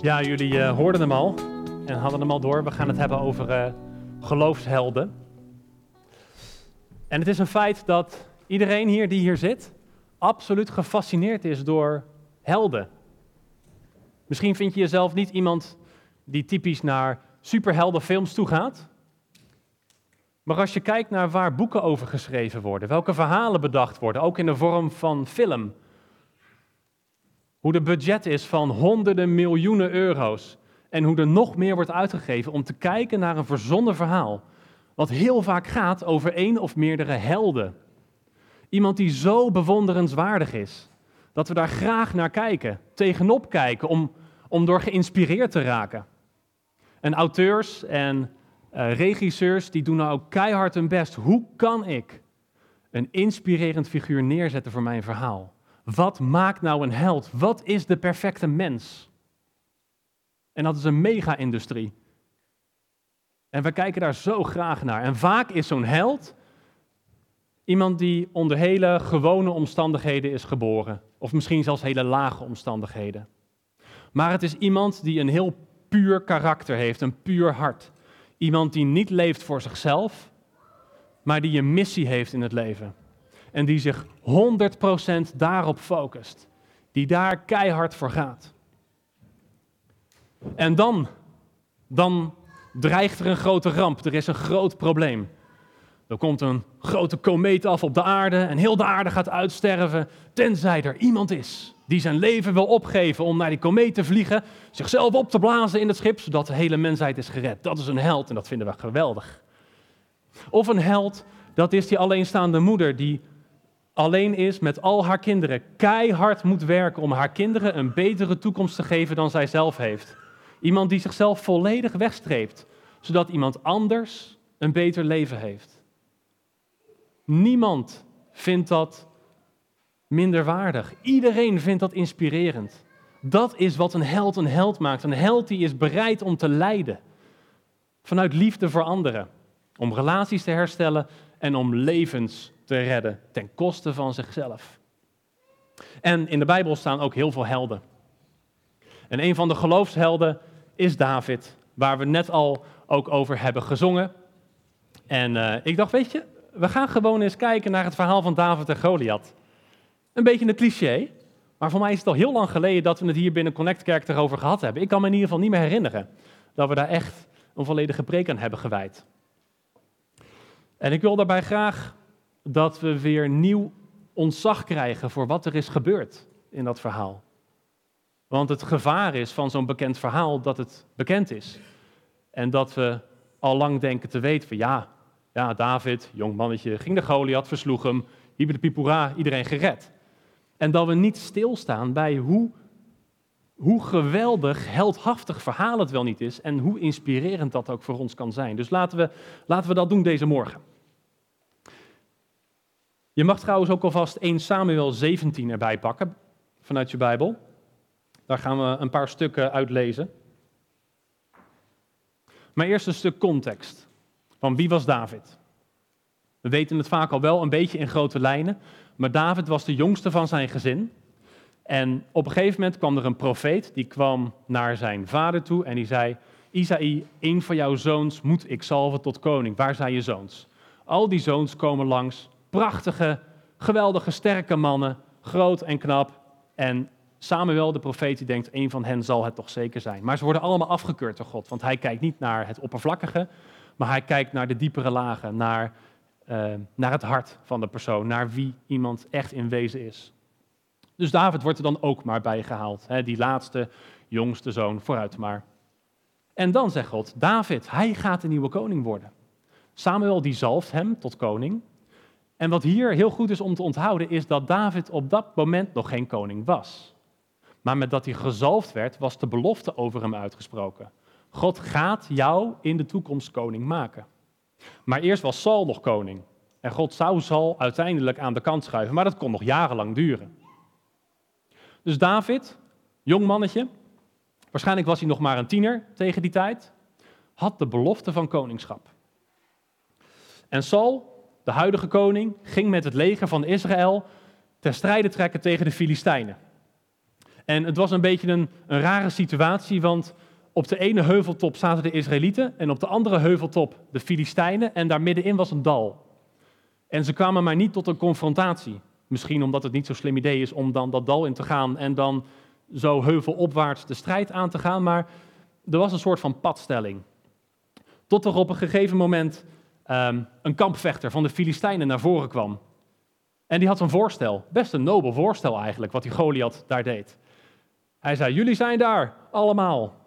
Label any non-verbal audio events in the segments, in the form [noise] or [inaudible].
Ja, jullie eh, hoorden hem al en hadden hem al door. We gaan het hebben over eh, geloofshelden. En het is een feit dat iedereen hier die hier zit absoluut gefascineerd is door helden. Misschien vind je jezelf niet iemand die typisch naar superheldenfilms toe gaat. Maar als je kijkt naar waar boeken over geschreven worden, welke verhalen bedacht worden, ook in de vorm van film, hoe de budget is van honderden miljoenen euro's en hoe er nog meer wordt uitgegeven om te kijken naar een verzonnen verhaal, wat heel vaak gaat over één of meerdere helden. Iemand die zo bewonderenswaardig is, dat we daar graag naar kijken, tegenop kijken, om, om door geïnspireerd te raken. En auteurs en uh, regisseurs die doen nou ook keihard hun best. Hoe kan ik een inspirerend figuur neerzetten voor mijn verhaal? Wat maakt nou een held? Wat is de perfecte mens? En dat is een mega-industrie. En we kijken daar zo graag naar. En vaak is zo'n held iemand die onder hele gewone omstandigheden is geboren. Of misschien zelfs hele lage omstandigheden. Maar het is iemand die een heel puur karakter heeft, een puur hart. Iemand die niet leeft voor zichzelf, maar die een missie heeft in het leven. En die zich 100% daarop focust. Die daar keihard voor gaat. En dan, dan dreigt er een grote ramp. Er is een groot probleem. Er komt een grote komeet af op de aarde en heel de aarde gaat uitsterven, tenzij er iemand is die zijn leven wil opgeven om naar die komeet te vliegen, zichzelf op te blazen in het schip, zodat de hele mensheid is gered. Dat is een held en dat vinden we geweldig. Of een held, dat is die alleenstaande moeder die alleen is met al haar kinderen, keihard moet werken om haar kinderen een betere toekomst te geven dan zij zelf heeft. Iemand die zichzelf volledig wegstreept, zodat iemand anders een beter leven heeft. Niemand vindt dat minderwaardig. Iedereen vindt dat inspirerend. Dat is wat een held een held maakt. Een held die is bereid om te lijden. Vanuit liefde voor anderen. Om relaties te herstellen en om levens te redden ten koste van zichzelf. En in de Bijbel staan ook heel veel helden. En een van de geloofshelden is David, waar we net al ook over hebben gezongen. En uh, ik dacht, weet je, we gaan gewoon eens kijken naar het verhaal van David en Goliath. Een beetje een cliché, maar voor mij is het al heel lang geleden dat we het hier binnen Connect Kerk erover gehad hebben. Ik kan me in ieder geval niet meer herinneren dat we daar echt een volledige preek aan hebben gewijd. En ik wil daarbij graag dat we weer nieuw ontzag krijgen voor wat er is gebeurd in dat verhaal. Want het gevaar is van zo'n bekend verhaal dat het bekend is. En dat we al lang denken te weten van ja, ja David, jong mannetje, ging de Goliath, versloeg hem, de Pipura, iedereen gered. En dat we niet stilstaan bij hoe, hoe geweldig, heldhaftig verhaal het wel niet is en hoe inspirerend dat ook voor ons kan zijn. Dus laten we, laten we dat doen deze morgen. Je mag trouwens ook alvast 1 Samuel 17 erbij pakken vanuit je Bijbel. Daar gaan we een paar stukken uitlezen. Maar eerst een stuk context. Van wie was David? We weten het vaak al wel een beetje in grote lijnen, maar David was de jongste van zijn gezin. En op een gegeven moment kwam er een profeet, die kwam naar zijn vader toe en die zei, Isaïe, een van jouw zoons moet ik salven tot koning. Waar zijn je zoons? Al die zoons komen langs, prachtige, geweldige, sterke mannen, groot en knap. En Samuel, de profeet, die denkt, een van hen zal het toch zeker zijn. Maar ze worden allemaal afgekeurd door God, want hij kijkt niet naar het oppervlakkige, maar hij kijkt naar de diepere lagen, naar uh, naar het hart van de persoon, naar wie iemand echt in wezen is. Dus David wordt er dan ook maar bij gehaald, hè, die laatste, jongste zoon, vooruit maar. En dan zegt God, David, hij gaat de nieuwe koning worden. Samuel die zalft hem tot koning. En wat hier heel goed is om te onthouden, is dat David op dat moment nog geen koning was. Maar met dat hij gezalfd werd, was de belofte over hem uitgesproken. God gaat jou in de toekomst koning maken. Maar eerst was Saul nog koning. En God zou Saul uiteindelijk aan de kant schuiven, maar dat kon nog jarenlang duren. Dus David, jong mannetje, waarschijnlijk was hij nog maar een tiener tegen die tijd, had de belofte van koningschap. En Saul, de huidige koning, ging met het leger van Israël ter strijde trekken tegen de Filistijnen. En het was een beetje een, een rare situatie, want op de ene heuveltop zaten de Israëlieten en op de andere heuveltop de Filistijnen en daar middenin was een dal. En ze kwamen maar niet tot een confrontatie. Misschien omdat het niet zo'n slim idee is om dan dat dal in te gaan en dan zo heuvelopwaarts de strijd aan te gaan, maar er was een soort van padstelling. Tot er op een gegeven moment um, een kampvechter van de Filistijnen naar voren kwam. En die had een voorstel, best een nobel voorstel eigenlijk, wat die Goliath daar deed. Hij zei, jullie zijn daar allemaal,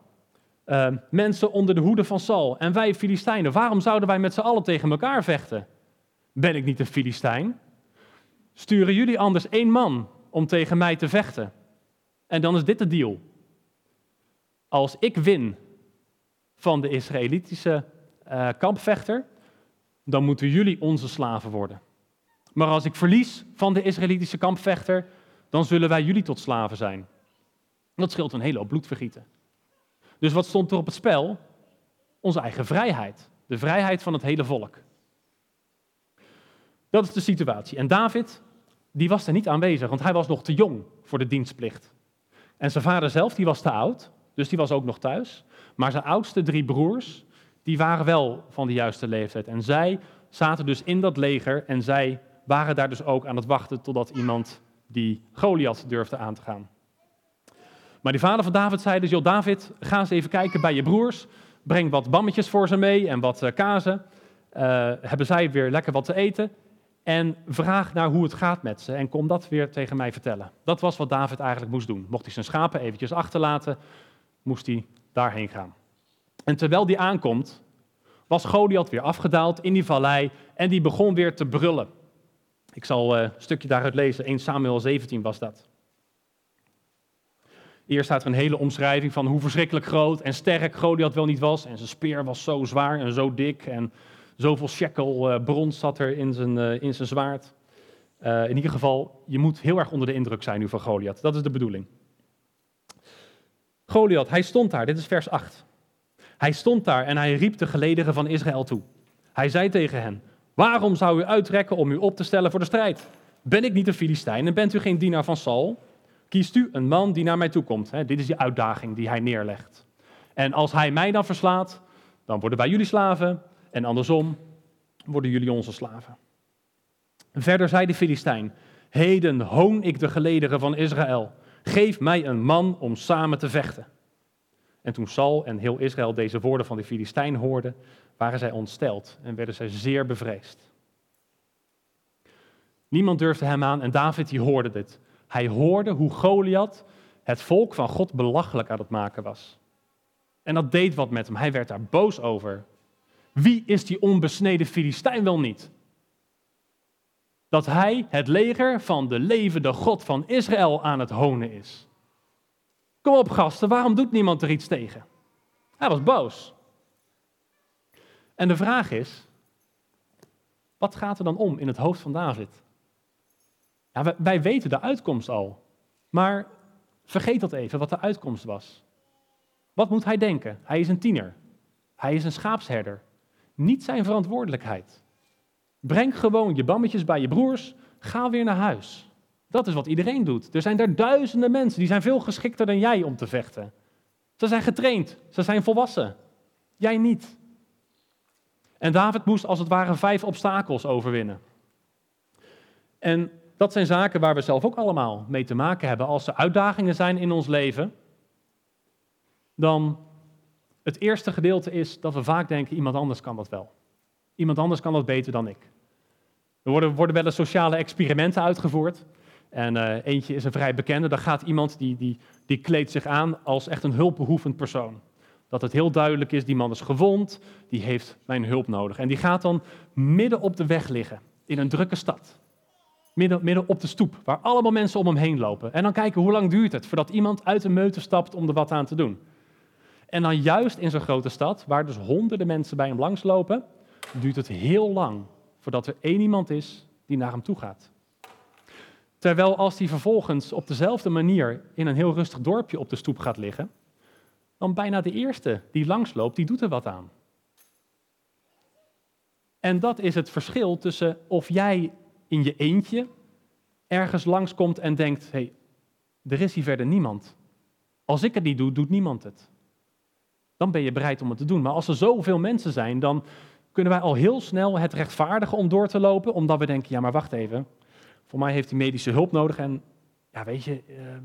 uh, mensen onder de hoede van Saul. En wij Filistijnen, waarom zouden wij met z'n allen tegen elkaar vechten? Ben ik niet een Filistijn? Sturen jullie anders één man om tegen mij te vechten? En dan is dit de deal. Als ik win van de Israëlitische uh, kampvechter, dan moeten jullie onze slaven worden. Maar als ik verlies van de Israëlitische kampvechter, dan zullen wij jullie tot slaven zijn. Dat scheelt een hele hoop bloedvergieten. Dus wat stond er op het spel? Onze eigen vrijheid. De vrijheid van het hele volk. Dat is de situatie. En David, die was er niet aanwezig, want hij was nog te jong voor de dienstplicht. En zijn vader zelf, die was te oud, dus die was ook nog thuis. Maar zijn oudste drie broers, die waren wel van de juiste leeftijd. En zij zaten dus in dat leger en zij waren daar dus ook aan het wachten totdat iemand die Goliath durfde aan te gaan. Maar die vader van David zei dus, joh David, ga eens even kijken bij je broers. Breng wat bammetjes voor ze mee en wat uh, kazen. Uh, hebben zij weer lekker wat te eten. En vraag naar hoe het gaat met ze en kom dat weer tegen mij vertellen. Dat was wat David eigenlijk moest doen. Mocht hij zijn schapen eventjes achterlaten, moest hij daarheen gaan. En terwijl die aankomt, was Goliath weer afgedaald in die vallei en die begon weer te brullen. Ik zal uh, een stukje daaruit lezen, 1 Samuel 17 was dat. Eerst staat er een hele omschrijving van hoe verschrikkelijk groot en sterk Goliath wel niet was. En zijn speer was zo zwaar en zo dik en zoveel shekel uh, brons zat er in zijn, uh, in zijn zwaard. In ieder geval, je moet heel erg onder de indruk zijn nu van Goliath. Dat is de bedoeling. Goliath, hij stond daar, dit is vers 8. Hij stond daar en hij riep de gelederen van Israël toe. Hij zei tegen hen, waarom zou u uitrekken om u op te stellen voor de strijd? Ben ik niet een Filistijn en bent u geen dienaar van Saul? Kiest u een man die naar mij toe komt. Dit is die uitdaging die hij neerlegt. En als hij mij dan verslaat, dan worden wij jullie slaven. En andersom worden jullie onze slaven. Verder zei de Filistijn: Heden hoon ik de gelederen van Israël. Geef mij een man om samen te vechten. En toen Saul en heel Israël deze woorden van de Filistijn hoorden, waren zij ontsteld en werden zij zeer bevreesd. Niemand durfde hem aan en David die hoorde dit. Hij hoorde hoe Goliath het volk van God belachelijk aan het maken was. En dat deed wat met hem. Hij werd daar boos over. Wie is die onbesneden Filistijn wel niet? Dat hij het leger van de levende God van Israël aan het honen is. Kom op gasten, waarom doet niemand er iets tegen? Hij was boos. En de vraag is, wat gaat er dan om in het hoofd van David? Ja, wij, weten de uitkomst al. Maar vergeet dat even, wat de uitkomst was. Wat moet hij denken? Hij is een tiener. Hij is een schaapsherder. Niet zijn verantwoordelijkheid. Breng gewoon je bammetjes bij je broers. Ga weer naar huis. Dat is wat iedereen doet. Er zijn daar duizenden mensen die zijn veel geschikter dan jij om te vechten. Ze zijn getraind. Ze zijn volwassen. Jij niet. En David moest als het ware vijf obstakels overwinnen. En dat zijn zaken waar we zelf ook allemaal mee te maken hebben. Als er uitdagingen zijn in ons leven, dan het eerste gedeelte is dat we vaak denken, iemand anders kan dat wel. Iemand anders kan dat beter dan ik. Er worden, worden wel eens sociale experimenten uitgevoerd. En uh, eentje is een vrij bekende. Daar gaat iemand die, die, die kleedt zich aan als echt een hulpbehoevend persoon. Dat het heel duidelijk is, die man is gewond, die heeft mijn hulp nodig. En die gaat dan midden op de weg liggen, in een drukke stad. Midden, midden op de stoep, waar allemaal mensen om hem heen lopen. En dan kijken hoe lang duurt het voordat iemand uit de meute stapt om er wat aan te doen. En dan juist in zo'n grote stad, waar dus honderden mensen bij hem langslopen, duurt het heel lang voordat er één iemand is die naar hem toe gaat. Terwijl als hij vervolgens op dezelfde manier in een heel rustig dorpje op de stoep gaat liggen, dan bijna de eerste die langsloopt, die doet er wat aan. En dat is het verschil tussen of jij in je eentje ergens langskomt en denkt, hé, hey, Er is hier verder niemand. Als ik het niet doe, doet niemand het. Dan ben je bereid om het te doen. Maar als er zoveel mensen zijn, dan kunnen wij al heel snel het rechtvaardigen om door te lopen, omdat we denken, ja maar wacht even, voor mij heeft hij medische hulp nodig en ja weet je, ehm,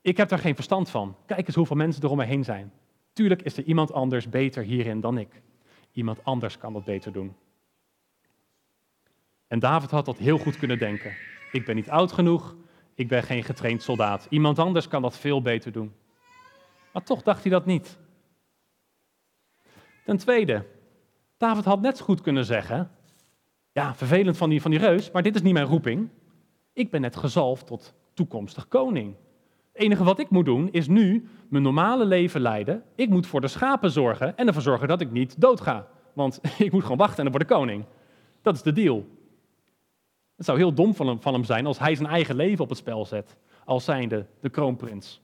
ik heb daar geen verstand van. Kijk eens hoeveel mensen er om me heen zijn. Tuurlijk is er iemand anders beter hierin dan ik. Iemand anders kan dat beter doen. En David had dat heel goed kunnen denken. Ik ben niet oud genoeg, ik ben geen getraind soldaat. Iemand anders kan dat veel beter doen. Maar toch dacht hij dat niet. Ten tweede, David had net zo goed kunnen zeggen: Ja, vervelend van die, van die reus, maar dit is niet mijn roeping. Ik ben net gezalfd tot toekomstig koning. Het enige wat ik moet doen is nu mijn normale leven leiden. Ik moet voor de schapen zorgen en ervoor zorgen dat ik niet doodga. Want [laughs] ik moet gewoon wachten en dan word ik koning. Dat is de deal. Het zou heel dom van hem, van hem zijn als hij zijn eigen leven op het spel zet, als zijnde de kroonprins.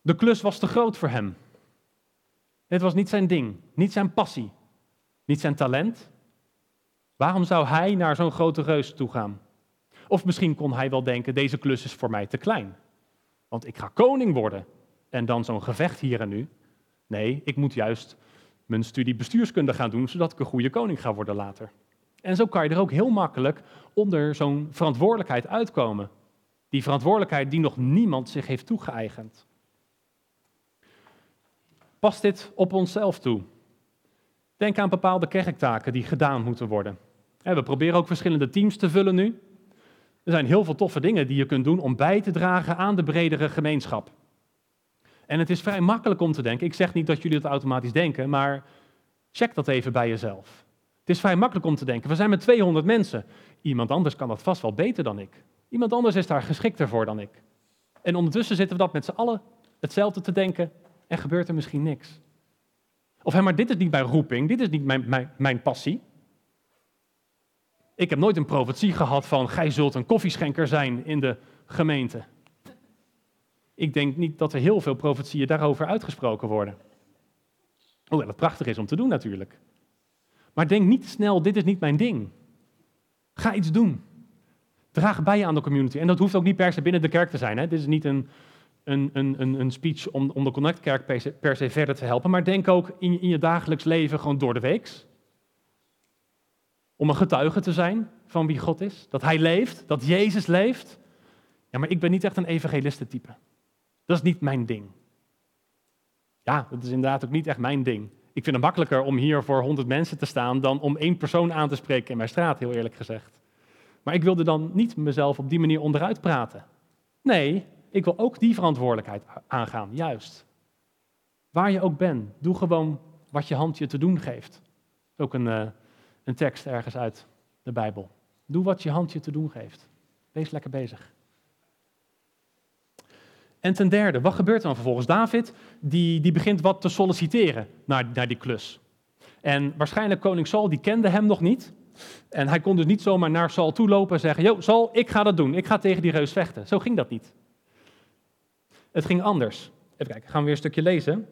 De klus was te groot voor hem. Het was niet zijn ding, niet zijn passie, niet zijn talent. Waarom zou hij naar zo'n grote reus toe gaan? Of misschien kon hij wel denken, deze klus is voor mij te klein. Want ik ga koning worden en dan zo'n gevecht hier en nu. Nee, ik moet juist mijn studie bestuurskunde gaan doen, zodat ik een goede koning ga worden later. En zo kan je er ook heel makkelijk onder zo'n verantwoordelijkheid uitkomen. Die verantwoordelijkheid die nog niemand zich heeft toegeëigend. Past dit op onszelf toe? Denk aan bepaalde kerktaken die gedaan moeten worden. We proberen ook verschillende teams te vullen nu. Er zijn heel veel toffe dingen die je kunt doen om bij te dragen aan de bredere gemeenschap. En het is vrij makkelijk om te denken. Ik zeg niet dat jullie dat automatisch denken, maar check dat even bij jezelf. Het is vrij makkelijk om te denken. We zijn met 200 mensen. Iemand anders kan dat vast wel beter dan ik. Iemand anders is daar geschikter voor dan ik. En ondertussen zitten we dat met z'n allen hetzelfde te denken en gebeurt er misschien niks. Of hé, maar dit is niet mijn roeping, dit is niet mijn, mijn, mijn passie. Ik heb nooit een profetie gehad van, gij zult een koffieschenker zijn in de gemeente. Ik denk niet dat er heel veel profetieën daarover uitgesproken worden. Hoewel het prachtig is om te doen natuurlijk. Maar denk niet snel, dit is niet mijn ding. Ga iets doen. Draag bij aan de community. En dat hoeft ook niet per se binnen de kerk te zijn. Hè. Dit is niet een, een, een, een speech om, de Connect-kerk per, se, verder te helpen. Maar denk ook in, in je dagelijks leven gewoon door de weeks. Om een getuige te zijn van wie God is. Dat Hij leeft, dat Jezus leeft. Ja, maar ik ben niet echt een evangelistentype. Dat is niet mijn ding. Ja, dat is inderdaad ook niet echt mijn ding. Ik vind het makkelijker om hier voor honderd mensen te staan dan om één persoon aan te spreken in mijn straat, heel eerlijk gezegd. Maar ik wilde dan niet mezelf op die manier onderuit praten. Nee, ik wil ook die verantwoordelijkheid aangaan, juist. Waar je ook bent, doe gewoon wat je hand je te doen geeft. Ook een, uh, een tekst ergens uit de Bijbel. Doe wat je hand je te doen geeft. Wees lekker bezig. En ten derde, wat gebeurt er dan vervolgens? David die, die begint wat te solliciteren naar, naar die klus. En waarschijnlijk koning Saul, die kende hem nog niet. En hij kon dus niet zomaar naar Saul toe lopen en zeggen, Jo, Saul, ik ga dat doen. Ik ga tegen die reus vechten. Zo ging dat niet. Het ging anders. Even kijken, gaan we weer een stukje lezen.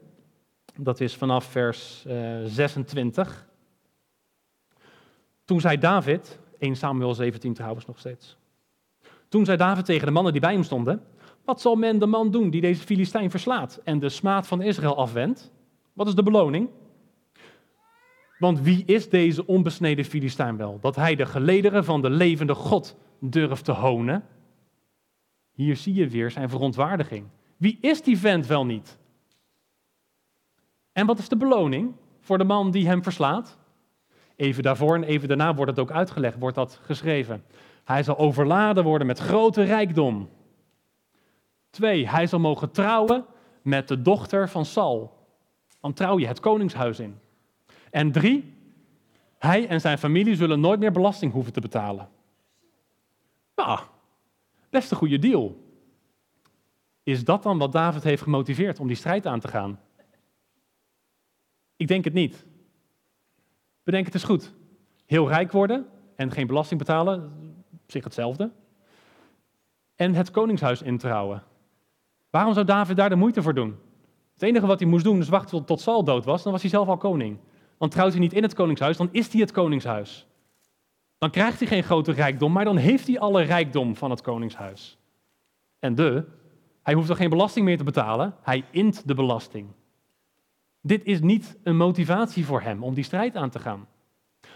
Dat is vanaf vers uh, eh, 26. Toen zei David, 1 Samuel 17 trouwens nog steeds. Toen zei David tegen de mannen die bij hem stonden, wat zal men de man doen die deze Filistijn verslaat en de smaad van Israël afwendt? Wat is de beloning? Want wie is deze onbesneden Filistijn wel? Dat hij de gelederen van de levende God durft te honen? Hier zie je weer zijn verontwaardiging. Wie is die vent wel niet? En wat is de beloning voor de man die hem verslaat? Even daarvoor en even daarna wordt het ook uitgelegd, wordt dat geschreven. Hij zal overladen worden met grote rijkdom. Twee, hij zal mogen trouwen met de dochter van Saul. Dan trouw je het koningshuis in. En drie, hij en zijn familie zullen nooit meer belasting hoeven te betalen. Nou, best een goede deal. Is dat dan wat David heeft gemotiveerd om die strijd aan te gaan? Ik denk het niet. Bedenk het eens goed. Heel rijk worden en geen belasting betalen, op zich hetzelfde. En het koningshuis introuwen. Waarom zou David daar de moeite voor doen? Het enige wat hij moest doen is wachten tot Saul dood was, dan was hij zelf al koning. Want trouwt hij niet in het koningshuis, dan is hij het koningshuis. Dan krijgt hij geen grote rijkdom, maar dan heeft hij alle rijkdom van het koningshuis. En de, hij hoeft er geen belasting meer te betalen, hij int de belasting. Dit is niet een motivatie voor hem om die strijd aan te gaan.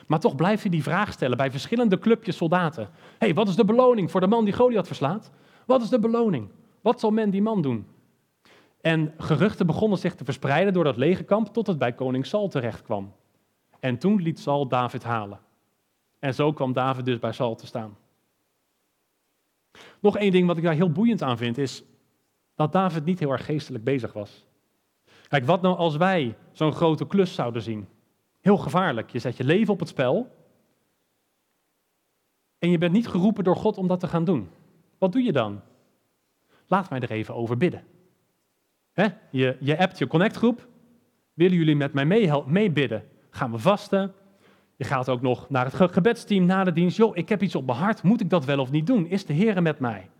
Maar toch blijft hij die vraag stellen bij verschillende clubjes soldaten. hey, wat is de beloning voor de man die Goliath verslaat? Wat is de beloning? Wat zal men die man doen? En geruchten begonnen zich te verspreiden door dat legerkamp tot het bij koning Saul terecht kwam. En toen liet Saul David halen. En zo kwam David dus bij Saul te staan. Nog één ding wat ik daar heel boeiend aan vind is dat David niet heel erg geestelijk bezig was. Kijk, wat nou als wij zo'n grote klus zouden zien? Heel gevaarlijk. Je zet je leven op het spel. En je bent niet geroepen door God om dat te gaan doen. Wat doe je dan? Laat mij er even over bidden. Je, je appt je connectgroep. Willen jullie met mij meebidden? Gaan we vasten? Je gaat ook nog naar het gebedsteam na de dienst. Joh, ik heb iets op mijn hart. Moet ik dat wel of niet doen? Is de Heer met mij?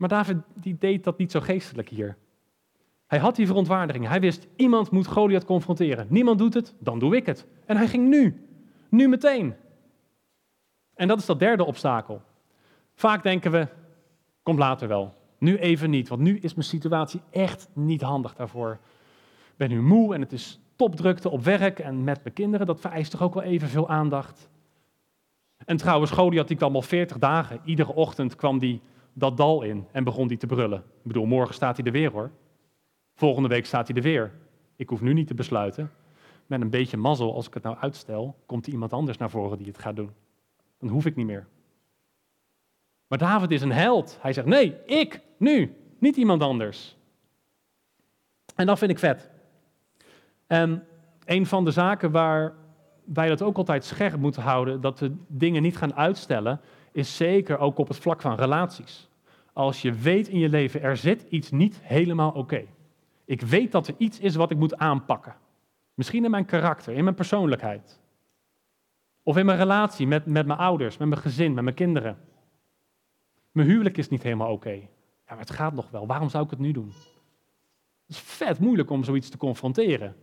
Maar David die deed dat niet zo geestelijk hier. Hij had die verontwaardiging. Hij wist, iemand moet Goliath confronteren. Niemand doet het, dan doe ik het. En hij ging nu. Nu meteen. En dat is dat derde obstakel. Vaak denken we, komt later wel. Nu even niet, want nu is mijn situatie echt niet handig daarvoor. Ik ben nu moe en het is topdrukte op werk en met mijn kinderen. Dat vereist toch ook wel even veel aandacht. En trouwens, Goliath die kwam al 40 dagen. Iedere ochtend kwam die dat dal in en begon die te brullen. Ik bedoel, morgen staat hij er weer hoor. Volgende week staat hij er weer. Ik hoef nu niet te besluiten. Met een beetje mazzel, als ik het nou uitstel, komt er iemand anders naar voren die het gaat doen. Dan hoef ik niet meer. Maar David is een held. Hij zegt: Nee, ik, nu, niet iemand anders. En dat vind ik vet. En een van de zaken waar wij dat ook altijd scherp moeten houden, dat we dingen niet gaan uitstellen, is zeker ook op het vlak van relaties. Als je weet in je leven, er zit iets niet helemaal oké. Ik weet dat er iets is wat ik moet aanpakken. Misschien in mijn karakter, in mijn persoonlijkheid. Of in mijn relatie met, met mijn ouders, met mijn gezin, met mijn kinderen. Mijn huwelijk is niet helemaal oké. Ja, maar het gaat nog wel. Waarom zou ik het nu doen? Het is vet moeilijk om zoiets te confronteren.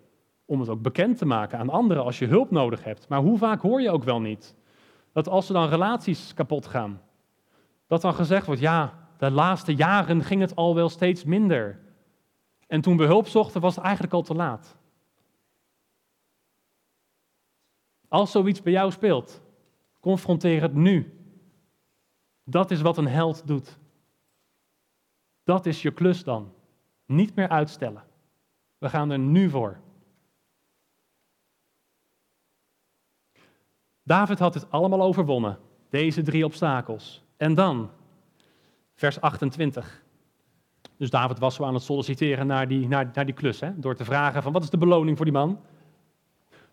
Om het ook bekend te maken aan anderen als je hulp nodig hebt. Maar hoe vaak hoor je ook wel niet dat als er dan relaties kapot gaan, dat dan gezegd wordt: ja, de laatste jaren ging het al wel steeds minder. En toen we hulp zochten, was het eigenlijk al te laat. Als zoiets bij jou speelt, confronteer het nu. Dat is wat een held doet. Dat is je klus dan. Niet meer uitstellen. We gaan er nu voor. David had het allemaal overwonnen, deze drie obstakels. En dan, vers 28. Dus David was zo aan het solliciteren naar die, naar, naar die klus, hè, door te vragen van wat is de beloning voor die man?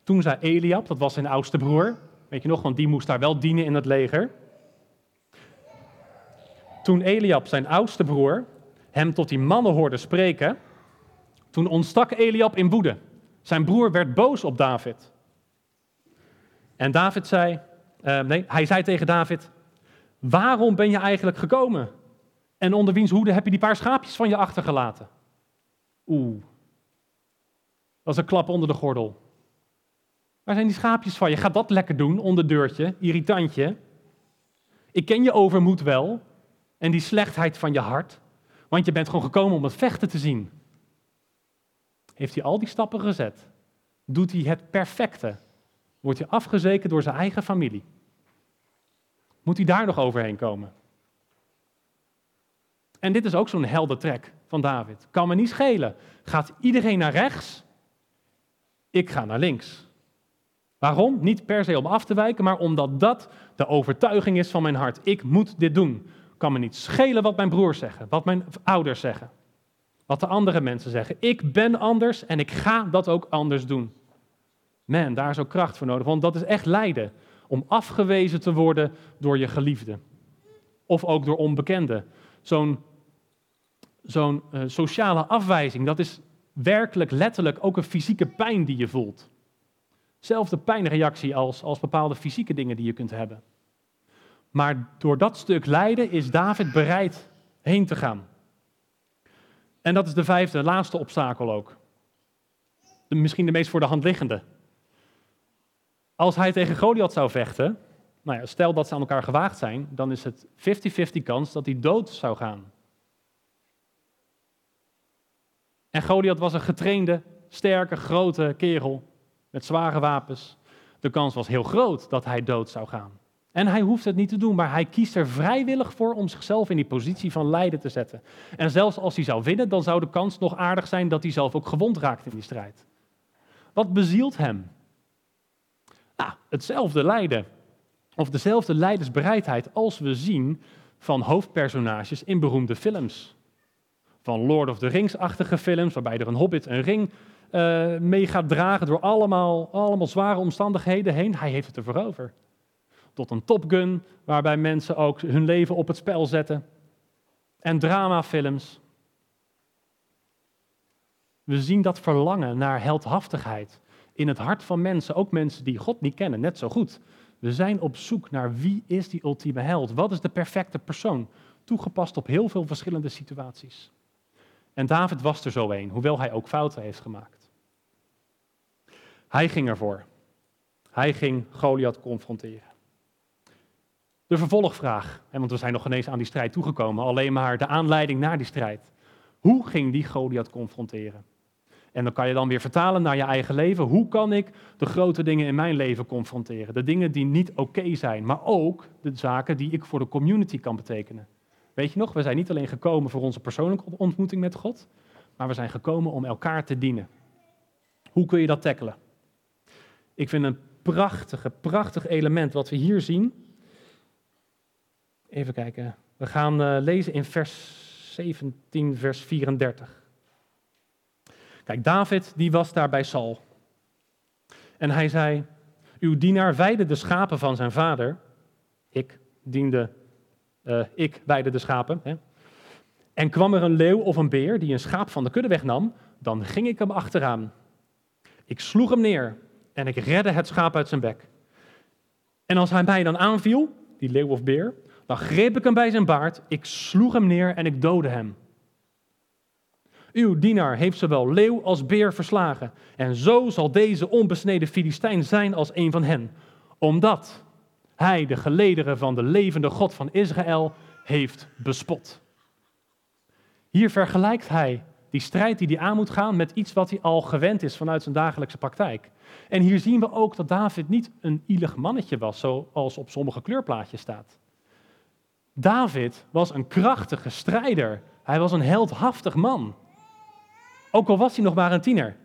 Toen zei Eliab, dat was zijn oudste broer, weet je nog, want die moest daar wel dienen in het leger. Toen Eliab, zijn oudste broer, hem tot die mannen hoorde spreken, toen ontstak Eliab in woede. Zijn broer werd boos op David. En David zei, uh, nee, hij zei tegen David, waarom ben je eigenlijk gekomen? En onder wiens hoede heb je die paar schaapjes van je achtergelaten? Oeh, dat is een klap onder de gordel. Waar zijn die schaapjes van je? Ga dat lekker doen, onder deurtje, irritantje. Ik ken je overmoed wel en die slechtheid van je hart, want je bent gewoon gekomen om het vechten te zien. Heeft hij al die stappen gezet? Doet hij het perfecte? Wordt hij afgezekerd door zijn eigen familie? Moet hij daar nog overheen komen? En dit is ook zo'n helder trek van David. Kan me niet schelen. Gaat iedereen naar rechts? Ik ga naar links. Waarom? Niet per se om af te wijken, maar omdat dat de overtuiging is van mijn hart. Ik moet dit doen. Kan me niet schelen wat mijn broers zeggen, wat mijn ouders zeggen, wat de andere mensen zeggen. Ik ben anders en ik ga dat ook anders doen. Man, daar is ook kracht voor nodig, want dat is echt lijden. Om afgewezen te worden door je geliefde. Of ook door onbekenden. Zo'n uh, sociale afwijzing, dat is werkelijk, letterlijk ook een fysieke pijn die je voelt. Zelfde pijnreactie als, als bepaalde fysieke dingen die je kunt hebben. Maar door dat stuk lijden is David bereid heen te gaan. En dat is de vijfde, laatste obstakel ook. De, misschien de meest voor de hand liggende. Als hij tegen Goliath zou vechten, nou ja, stel dat ze aan elkaar gewaagd zijn, dan is het 50-50 kans dat hij dood zou gaan. En Goliath was een getrainde, sterke, grote kerel met zware wapens. De kans was heel groot dat hij dood zou gaan. En hij hoeft het niet te doen, maar hij kiest er vrijwillig voor om zichzelf in die positie van lijden te zetten. En zelfs als hij zou winnen, dan zou de kans nog aardig zijn dat hij zelf ook gewond raakt in die strijd. Wat bezielt hem? Nou, hetzelfde lijden. Of dezelfde leidersbereidheid als we zien van hoofdpersonages in beroemde films. Van Lord of the Rings-achtige films, waarbij er een hobbit een ring uh, mee gaat dragen door allemaal, allemaal zware omstandigheden heen. Hij heeft het ervoor over. Tot een Top Gun, waarbij mensen ook hun leven op het spel zetten. En dramafilms. We zien dat verlangen naar heldhaftigheid in het hart van mensen, ook mensen die God niet kennen, net zo goed. We zijn op zoek naar wie is die ultieme held? Wat is de perfecte persoon? Toegepast op heel veel verschillende situaties. En David was er zo een, hoewel hij ook fouten heeft gemaakt. Hij ging ervoor. Hij ging Goliath confronteren. De vervolgvraag, want we zijn nog ineens aan die strijd toegekomen, alleen maar de aanleiding naar die strijd. Hoe ging die Goliath confronteren? En dan kan je dan weer vertalen naar je eigen leven. Hoe kan ik de grote dingen in mijn leven confronteren? De dingen die niet oké zijn, maar ook de zaken die ik voor de community kan betekenen. Weet je nog, we zijn niet alleen gekomen voor onze persoonlijke ontmoeting met God, maar we zijn gekomen om elkaar te dienen. Hoe kun je dat tackelen? Ik vind een prachtige, prachtig element wat we hier zien. Even kijken. We gaan uh, lezen in vers 17, vers 34. Kijk, David die was daar bij Saul. En hij zei, uw dienaar weide de schapen van zijn vader. Ik diende, uh, ik weide de schapen. Hè. En kwam er een leeuw of een beer die een schaap van de kudde wegnam, dan ging ik hem achteraan. Ik sloeg hem neer en ik redde het schaap uit zijn bek. En als hij mij dan aanviel, die leeuw of beer, dan greep ik hem bij zijn baard, ik sloeg hem neer en ik doodde hem. Uw dienaar heeft zowel leeuw als beer verslagen. En zo zal deze onbesneden Filistijn zijn als een van hen. Omdat hij de gelederen van de levende God van Israël heeft bespot. Hier vergelijkt hij die strijd die hij aan moet gaan met iets wat hij al gewend is vanuit zijn dagelijkse praktijk. En hier zien we ook dat David niet een ielig mannetje was, zoals op sommige kleurplaatjes staat. David was een krachtige strijder. Hij was een heldhaftig man. Ook al was hij nog maar een tiener.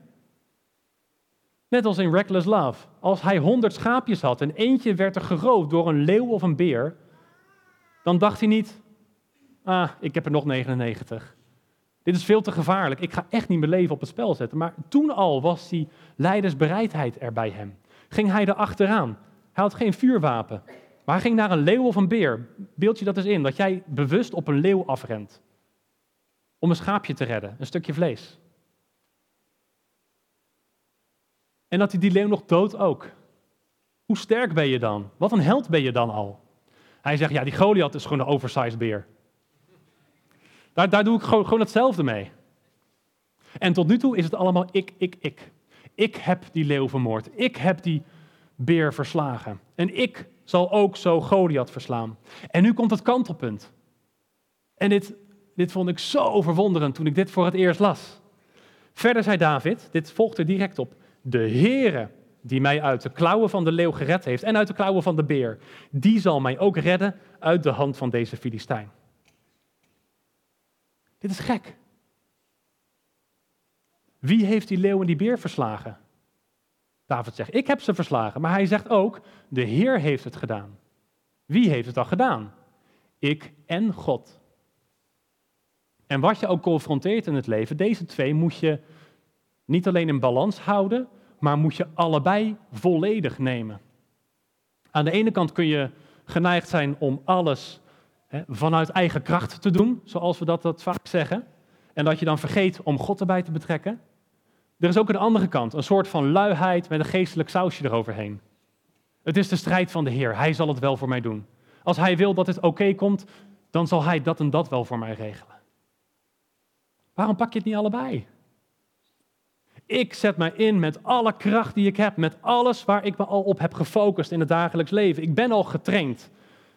Net als in Reckless Love. Als hij honderd schaapjes had en eentje werd er geroofd door een leeuw of een beer, dan dacht hij niet, ah, ik heb er nog 99. Dit is veel te gevaarlijk. Ik ga echt niet mijn leven op het spel zetten. Maar toen al was die leidersbereidheid er bij hem. Ging hij er achteraan. Hij had geen vuurwapen. Maar hij ging naar een leeuw of een beer. Beeld je dat eens in, dat jij bewust op een leeuw afrent. Om een schaapje te redden, een stukje vlees. En dat hij die leeuw nog dood ook. Hoe sterk ben je dan? Wat een held ben je dan al? Hij zegt, ja, die Goliath is gewoon een oversized beer. Daar, daar doe ik gewoon, gewoon hetzelfde mee. En tot nu toe is het allemaal ik, ik, ik. Ik heb die leeuw vermoord. Ik heb die beer verslagen. En ik zal ook zo Goliath verslaan. En nu komt het kantelpunt. En dit, dit vond ik zo verwonderend toen ik dit voor het eerst las. Verder zei David, dit volgt er direct op. De Heere die mij uit de klauwen van de leeuw gered heeft en uit de klauwen van de beer, die zal mij ook redden uit de hand van deze Filistijn. Dit is gek. Wie heeft die leeuw en die beer verslagen? David zegt, ik heb ze verslagen. Maar hij zegt ook, de Heer heeft het gedaan. Wie heeft het dan gedaan? Ik en God. En wat je ook confronteert in het leven, deze twee moet je niet alleen in balans houden, maar moet je allebei volledig nemen. Aan de ene kant kun je geneigd zijn om alles hè, vanuit eigen kracht te doen, zoals we dat, dat vaak zeggen. En dat je dan vergeet om God erbij te betrekken. Er is ook een andere kant, een soort van luiheid met een geestelijk sausje eroverheen. Het is de strijd van de Heer. Hij zal het wel voor mij doen. Als Hij wil dat het oké komt, dan zal Hij dat en dat wel voor mij regelen. Waarom pak je het niet allebei? Ik zet mij in met alle kracht die ik heb, met alles waar ik me al op heb gefocust in het dagelijks leven. Ik ben al getraind.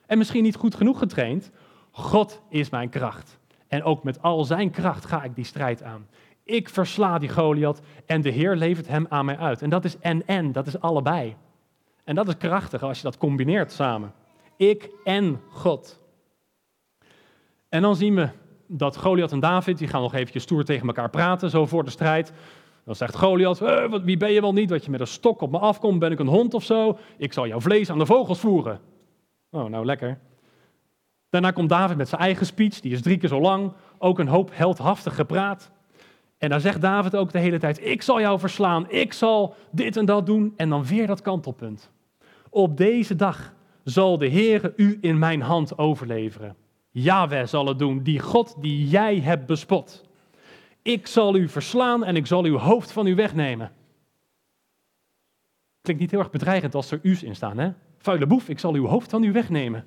En misschien niet goed genoeg getraind. God is mijn kracht. En ook met al zijn kracht ga ik die strijd aan. Ik versla die Goliath en de Heer levert hem aan mij uit. En dat is en-en, dat is allebei. En dat is krachtig als je dat combineert samen. Ik en God. En dan zien we dat Goliath en David, die gaan nog eventjes stoer tegen elkaar praten, zo voor de strijd. Dan zegt Goliath, eh, wie ben je wel niet, dat je met een stok op me afkomt, ben ik een hond of zo? Ik zal jouw vlees aan de vogels voeren. Oh, nou lekker. Daarna komt David met zijn eigen speech, die is drie keer zo lang, ook een hoop heldhaftig gepraat. En dan zegt David ook de hele tijd, ik zal jou verslaan, ik zal dit en dat doen. En dan weer dat kantelpunt. Op deze dag zal de Heere u in mijn hand overleveren. Yahweh zal het doen, die God die jij hebt bespot. Ik zal u verslaan en ik zal uw hoofd van u wegnemen. Klinkt niet heel erg bedreigend als er u's in staan, hè? Vuile boef, ik zal uw hoofd van u wegnemen.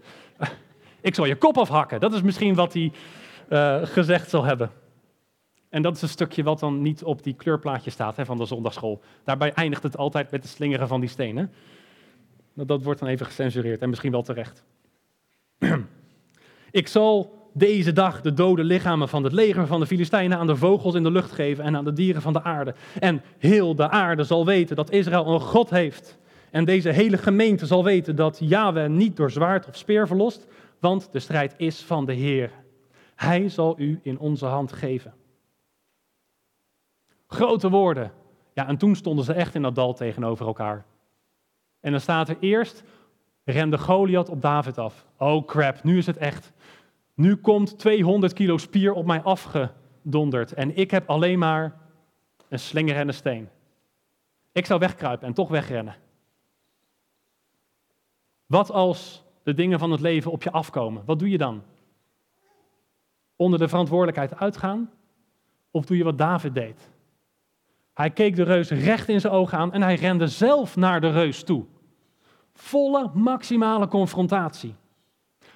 Ik zal je kop afhakken. Dat is misschien wat hij uh, gezegd zal hebben. En dat is een stukje wat dan niet op die kleurplaatje staat hè, van de zondagschool. Daarbij eindigt het altijd met het slingeren van die stenen. Dat, dat wordt dan even gecensureerd en misschien wel terecht. [clears throat] Ik zal deze dag de dode lichamen van het leger van de Filistijnen aan de vogels in de lucht geven en aan de dieren van de aarde. En heel de aarde zal weten dat Israël een God heeft. En deze hele gemeente zal weten dat Yahweh niet door zwaard of speer verlost, want de strijd is van de Heer. Hij zal u in onze hand geven. Grote woorden. Ja, en toen stonden ze echt in dat dal tegenover elkaar. En dan staat er eerst, rende Goliath op David af. Oh crap, nu is het echt. Nu komt 200 kilo spier op mij afgedonderd en ik heb alleen maar een slinger en een steen. Ik zou wegkruipen en toch wegrennen. Wat als de dingen van het leven op je afkomen? Wat doe je dan? Onder de verantwoordelijkheid uitgaan? Of doe je wat David deed? Hij keek de reus recht in zijn ogen aan en hij rende zelf naar de reus toe. Volle maximale confrontatie.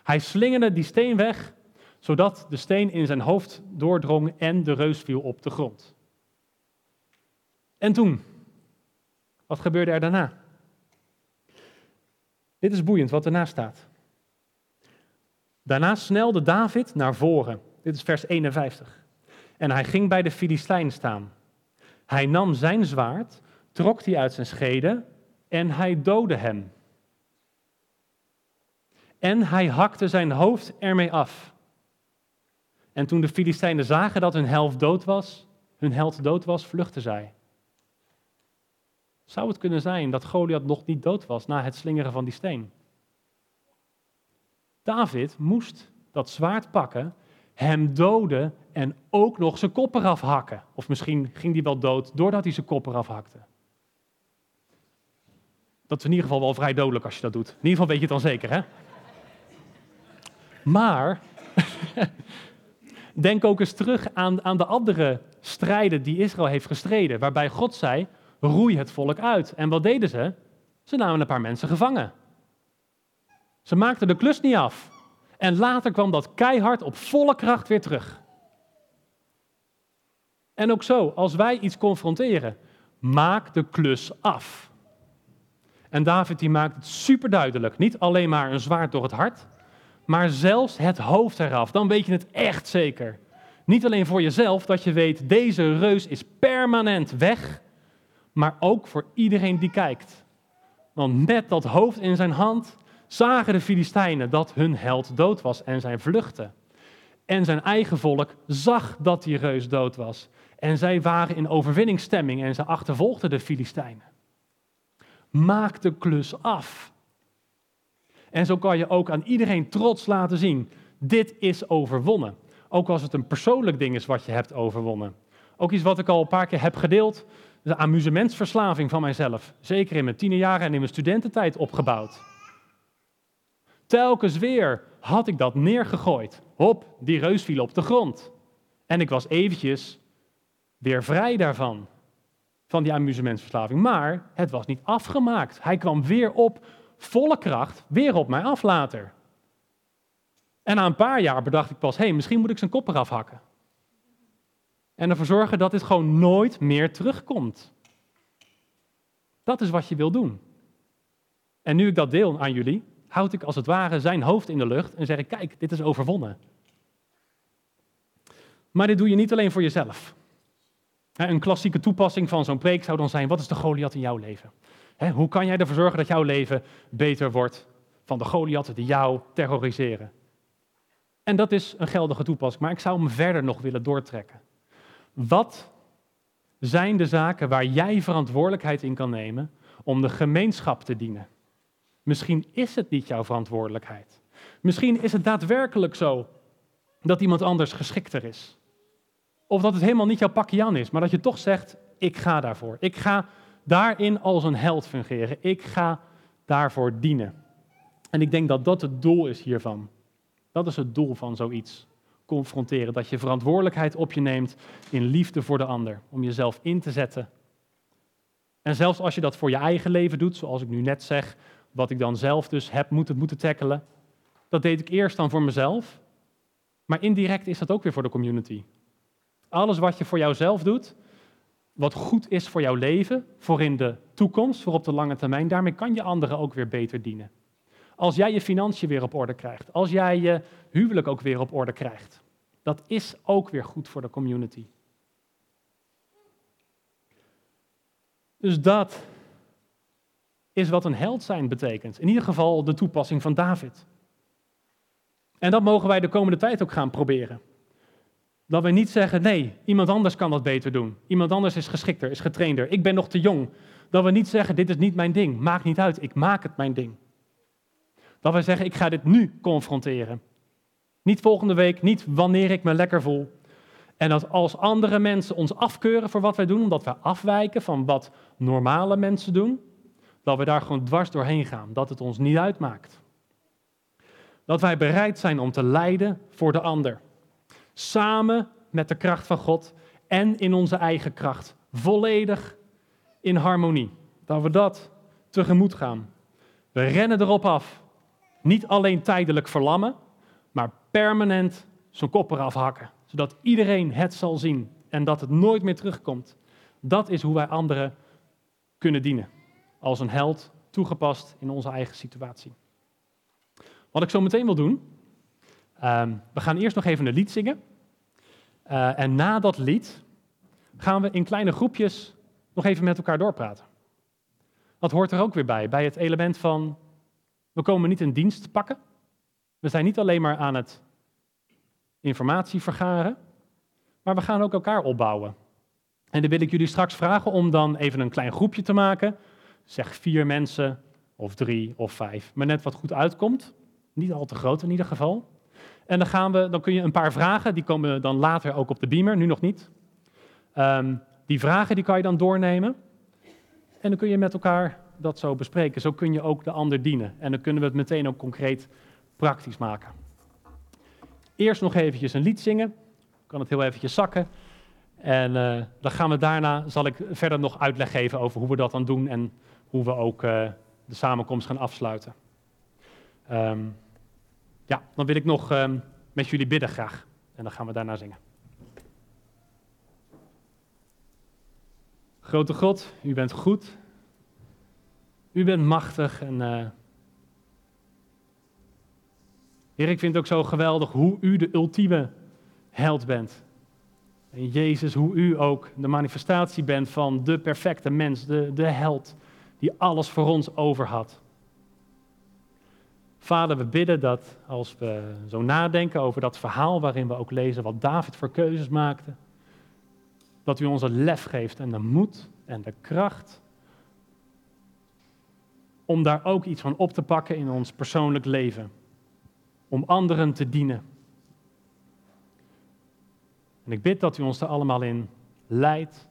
Hij slingerde die steen weg, zodat de steen in zijn hoofd doordrong en de reus viel op de grond. En toen? Wat gebeurde er daarna? Dit is boeiend wat ernaast staat. Daarna snelde David naar voren. Dit is vers 51. En hij ging bij de Filistijn staan. Hij nam zijn zwaard, trok die uit zijn schede en hij doodde hem. En hij hakte zijn hoofd ermee af. En toen de Filistijnen zagen dat hun held dood was, hun held dood was, vluchtten zij. Zou het kunnen zijn dat Goliath nog niet dood was na het slingeren van die steen? David moest dat zwaard pakken, hem doden en ook nog zijn kop eraf hakken. Of misschien ging hij wel dood doordat hij zijn kop eraf hakte. Dat is in ieder geval wel vrij dodelijk als je dat doet. In ieder geval weet je het dan zeker, hè? Maar [laughs] denk ook eens terug aan, aan de andere strijden die Israël heeft gestreden, waarbij God zei, roei het volk uit. En wat deden ze? Ze namen een paar mensen gevangen. Ze maakten de klus niet af. En later kwam dat keihard op volle kracht weer terug. En ook zo, als wij iets confronteren, maak de klus af. En David die maakt het super duidelijk. Niet alleen maar een zwaard door het hart, maar zelfs het hoofd eraf. Dan weet je het echt zeker. Niet alleen voor jezelf, dat je weet, deze reus is permanent weg, maar ook voor iedereen die kijkt. Want met dat hoofd in zijn hand zagen de Filistijnen dat hun held dood was en zij vluchtten. En zijn eigen volk zag dat die reus dood was. En zij waren in overwinningsstemming en ze achtervolgden de Filistijnen. Maak de klus af. En zo kan je ook aan iedereen trots laten zien, dit is overwonnen. Ook als het een persoonlijk ding is wat je hebt overwonnen. Ook iets wat ik al een paar keer heb gedeeld, de amusementsverslaving van mijzelf. Zeker in mijn tienerjaren en in mijn studententijd opgebouwd. Telkens weer had ik dat neergegooid. Hop, die reus viel op de grond. En ik was eventjes weer vrij daarvan, van die amusementsverslaving. Maar het was niet afgemaakt. Hij kwam weer op volle kracht, weer op mij af later. En na een paar jaar bedacht ik pas, hé, hey, misschien moet ik zijn kop eraf hakken. En ervoor zorgen dat dit gewoon nooit meer terugkomt. Dat is wat je wil doen. En nu ik dat deel aan jullie, houd ik als het ware zijn hoofd in de lucht en zeg ik, kijk, dit is overwonnen. Maar dit doe je niet alleen voor jezelf. Een klassieke toepassing van zo'n preek zou dan zijn, wat is de Goliath in jouw leven? Hoe kan jij ervoor zorgen dat jouw leven beter wordt van de Goliath die jou terroriseren? En dat is een geldige toepassing, maar ik zou hem verder nog willen doortrekken. Wat zijn de zaken waar jij verantwoordelijkheid in kan nemen om de gemeenschap te dienen? Misschien is het niet jouw verantwoordelijkheid. Misschien is het daadwerkelijk zo dat iemand anders geschikter is. Of dat het helemaal niet jouw pakje aan is, maar dat je toch zegt, ik ga daarvoor. Ik ga daarin als een held fungeren. Ik ga daarvoor dienen. En ik denk dat dat het doel is hiervan. Dat is het doel van zoiets. Confronteren. Dat je verantwoordelijkheid op je neemt in liefde voor de ander. Om jezelf in te zetten. En zelfs als je dat voor je eigen leven doet, zoals ik nu net zeg, wat ik dan zelf dus heb moeten, moeten tackelen. Dat deed ik eerst dan voor mezelf. Maar indirect is dat ook weer voor de community. Alles wat je voor jouzelf doet, wat goed is voor jouw leven, voor in de toekomst, voor op de lange termijn, daarmee kan je anderen ook weer beter dienen. Als jij je financiën weer op orde krijgt, als jij je huwelijk ook weer op orde krijgt, dat is ook weer goed voor de community. Dus dat is wat een held zijn betekent. In ieder geval de toepassing van David. En dat mogen wij de komende tijd ook gaan proberen. Dat we niet zeggen, nee, iemand anders kan dat beter doen. Iemand anders is geschikter, is getrainder. Ik ben nog te jong. Dat we niet zeggen, dit is niet mijn ding. Maakt niet uit, ik maak het mijn ding. Dat we zeggen, ik ga dit nu confronteren. Niet volgende week, niet wanneer ik me lekker voel. En dat als andere mensen ons afkeuren voor wat wij doen, omdat we afwijken van wat normale mensen doen, dat we daar gewoon dwars doorheen gaan. Dat het ons niet uitmaakt. Dat wij bereid zijn om te lijden voor de ander samen met de kracht van God en in onze eigen kracht. Volledig in harmonie. Dat we dat tegemoet gaan. We rennen erop af. Niet alleen tijdelijk verlammen, maar permanent zijn kop eraf hakken. Zodat iedereen het zal zien en dat het nooit meer terugkomt. Dat is hoe wij anderen kunnen dienen. Als een held toegepast in onze eigen situatie. Wat ik zo meteen wil doen. Ehm, we gaan eerst nog even een lied zingen. Uh, en na dat lied gaan we in kleine groepjes nog even met elkaar doorpraten. Dat hoort er ook weer bij, bij het element van we komen niet een dienst pakken. We zijn niet alleen maar aan het informatie vergaren, maar we gaan ook elkaar opbouwen. En dan wil ik jullie straks vragen om dan even een klein groepje te maken. Zeg vier mensen, of drie, of vijf. Maar net wat goed uitkomt. Niet al te groot in ieder geval. En dan, gaan we, dan kun je een paar vragen, die komen dan later ook op de beamer, nu nog niet. Ehm, die vragen die kan je dan doornemen. En dan kun je met elkaar dat zo bespreken. Zo kun je ook de ander dienen. En dan kunnen we het meteen ook concreet praktisch maken. Eerst nog eventjes een lied zingen. Ik kan het heel eventjes zakken. En uh, dan gaan we daarna, zal ik verder nog uitleg geven over hoe we dat dan doen en hoe we ook uh, de samenkomst gaan afsluiten. Um, ja, dan wil ik nog uh, met jullie bidden graag. En dan gaan we daarna zingen. Grote God, u bent goed. U bent machtig. En uh, ik vind het ook zo geweldig hoe u de ultieme held bent. En Jezus, hoe u ook de manifestatie bent van de perfecte mens, de, de held die alles voor ons over had. Vader, we bidden dat als we zo nadenken over dat verhaal waarin we ook lezen wat David voor keuzes maakte, dat u ons het lef geeft en de moed en de kracht om daar ook iets van op te pakken in ons persoonlijk leven, om anderen te dienen. En ik bid dat u ons daar allemaal in leidt,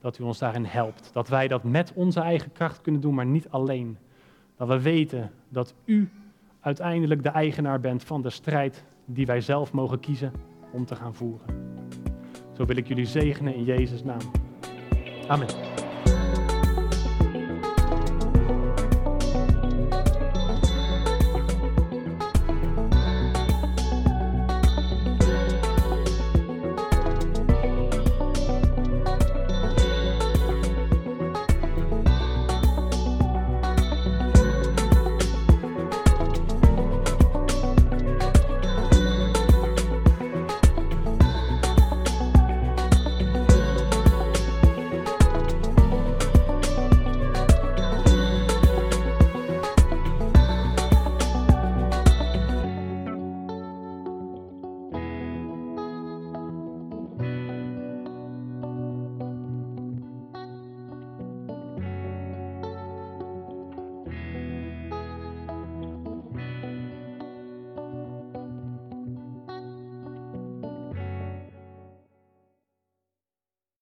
dat u ons daarin helpt, dat wij dat met onze eigen kracht kunnen doen, maar niet alleen. Dat we weten dat u uiteindelijk de eigenaar bent van de strijd die wij zelf mogen kiezen om te gaan voeren. Zo wil ik jullie zegenen in Jezus' naam. Amen.